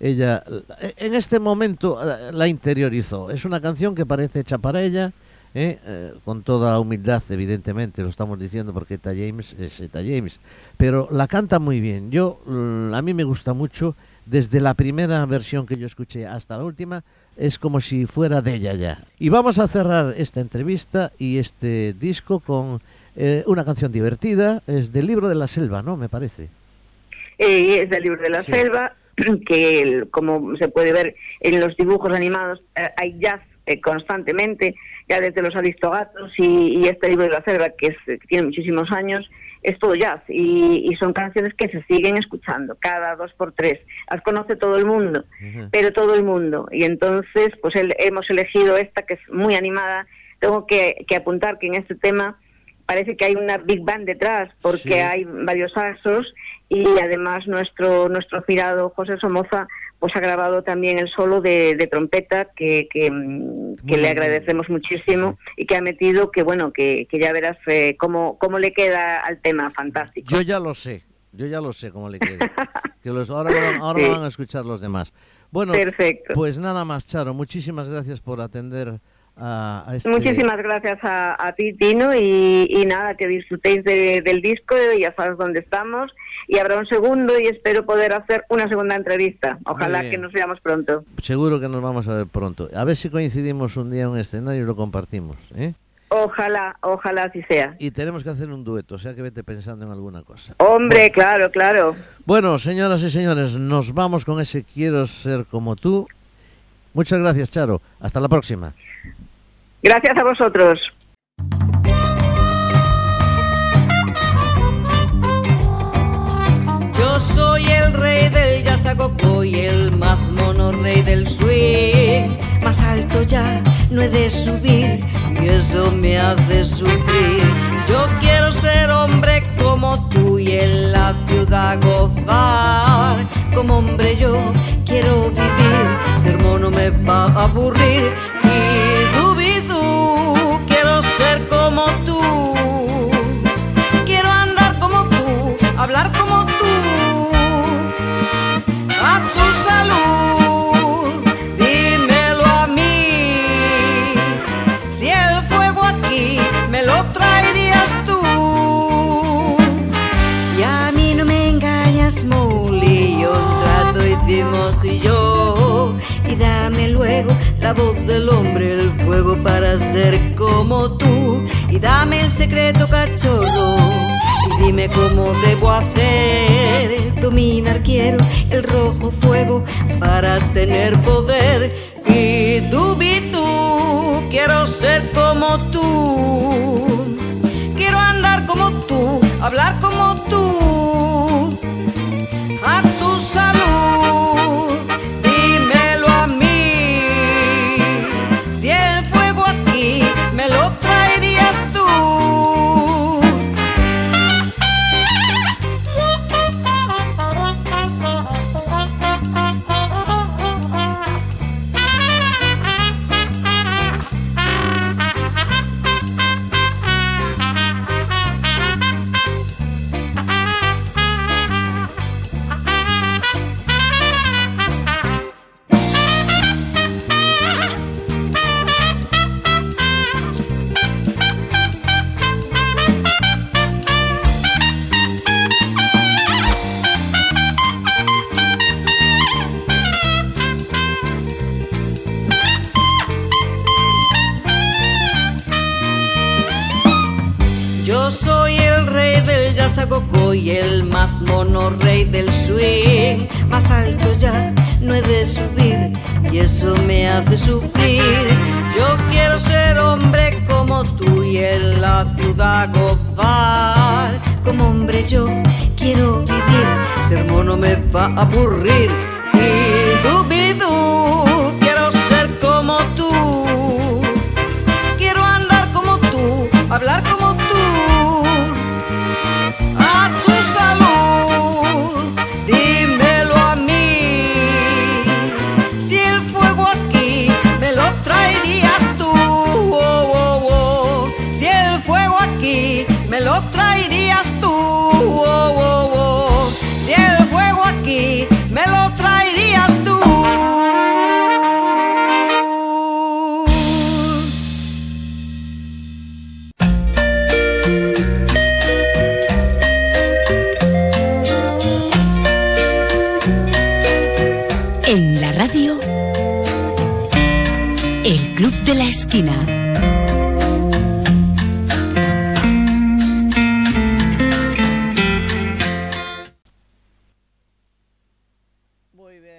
Ella, eh, en este momento, eh, la interiorizó. Es una canción que parece hecha para ella, eh, eh, con toda humildad, evidentemente, lo estamos diciendo porque Eta James es Eta James, pero la canta muy bien. Yo, mm, a mí me gusta mucho, desde la primera versión que yo escuché hasta la última, es como si fuera de ella ya. Y vamos a cerrar esta entrevista y este disco con eh, una canción divertida, es del libro de la selva, ¿no? Me parece. Eh, es del libro de la Sí. selva, [CLEARS THROAT] que el- como se puede ver en los dibujos animados, eh, hay jazz eh, constantemente, ya desde los aristogatos y, y este libro de la selva, que, es, que tiene muchísimos años, es todo jazz y, y son canciones que se siguen escuchando cada dos por tres. Las conoce todo el mundo, pero todo el mundo. Y entonces, pues el- hemos elegido esta que es muy animada. Tengo que, que apuntar que en este tema parece que hay una big band detrás, porque Sí. hay varios saxos y además nuestro nuestro aspirado José Somoza pues ha grabado también el solo de, de trompeta que, que, mm, que le bien. agradecemos muchísimo y que ha metido que bueno que, que ya verás eh, cómo, cómo le queda al tema fantástico. Yo ya lo sé, yo ya lo sé cómo le queda. [LAUGHS] que los, ahora ahora Sí. van a escuchar los demás. Bueno, Perfecto. pues nada más, Charo, muchísimas gracias por atender a, a este... Muchísimas gracias a, a ti, Tino, y, y nada, que disfrutéis de- del disco, ya sabes dónde estamos, y habrá un segundo y espero poder hacer una segunda entrevista. Ojalá que nos veamos pronto. Seguro que nos vamos a ver pronto. A ver si coincidimos un día en un escenario y lo compartimos. ¿eh? Ojalá, ojalá así sea. Y tenemos que hacer un dueto, o sea que vete pensando en alguna cosa. Hombre, claro, claro. Bueno, señoras y señores, nos vamos con ese Quiero ser como tú. Muchas gracias, Charo. Hasta la próxima. Gracias a vosotros. Yo soy el rey del yasacoco y el más mono rey del swing. Más alto ya no he de subir y eso me hace sufrir. Yo quiero ser hombre como tú y en la ciudad gozar. Como hombre yo quiero vivir, ser mono me va a aburrir. como tú, a tu salud, dímelo a mí. Si el fuego aquí me lo traerías tú, y a mí no me engañas, Muli, un trato hicimos tú y yo la voz del hombre, el fuego para ser como tú. Y dame el secreto, cachorro, y dime cómo debo hacer. Dominar quiero el rojo fuego para tener poder. Y tú, tú, quiero ser como tú. Quiero andar como tú, hablar como tú. Subir y eso me hace sufrir. Yo quiero ser hombre como tú y en la ciudad gozar. Como hombre yo quiero vivir, ser mono me va a aburrir. Y dubidú, quiero ser como tú. Quiero andar como tú, hablar como Esquina.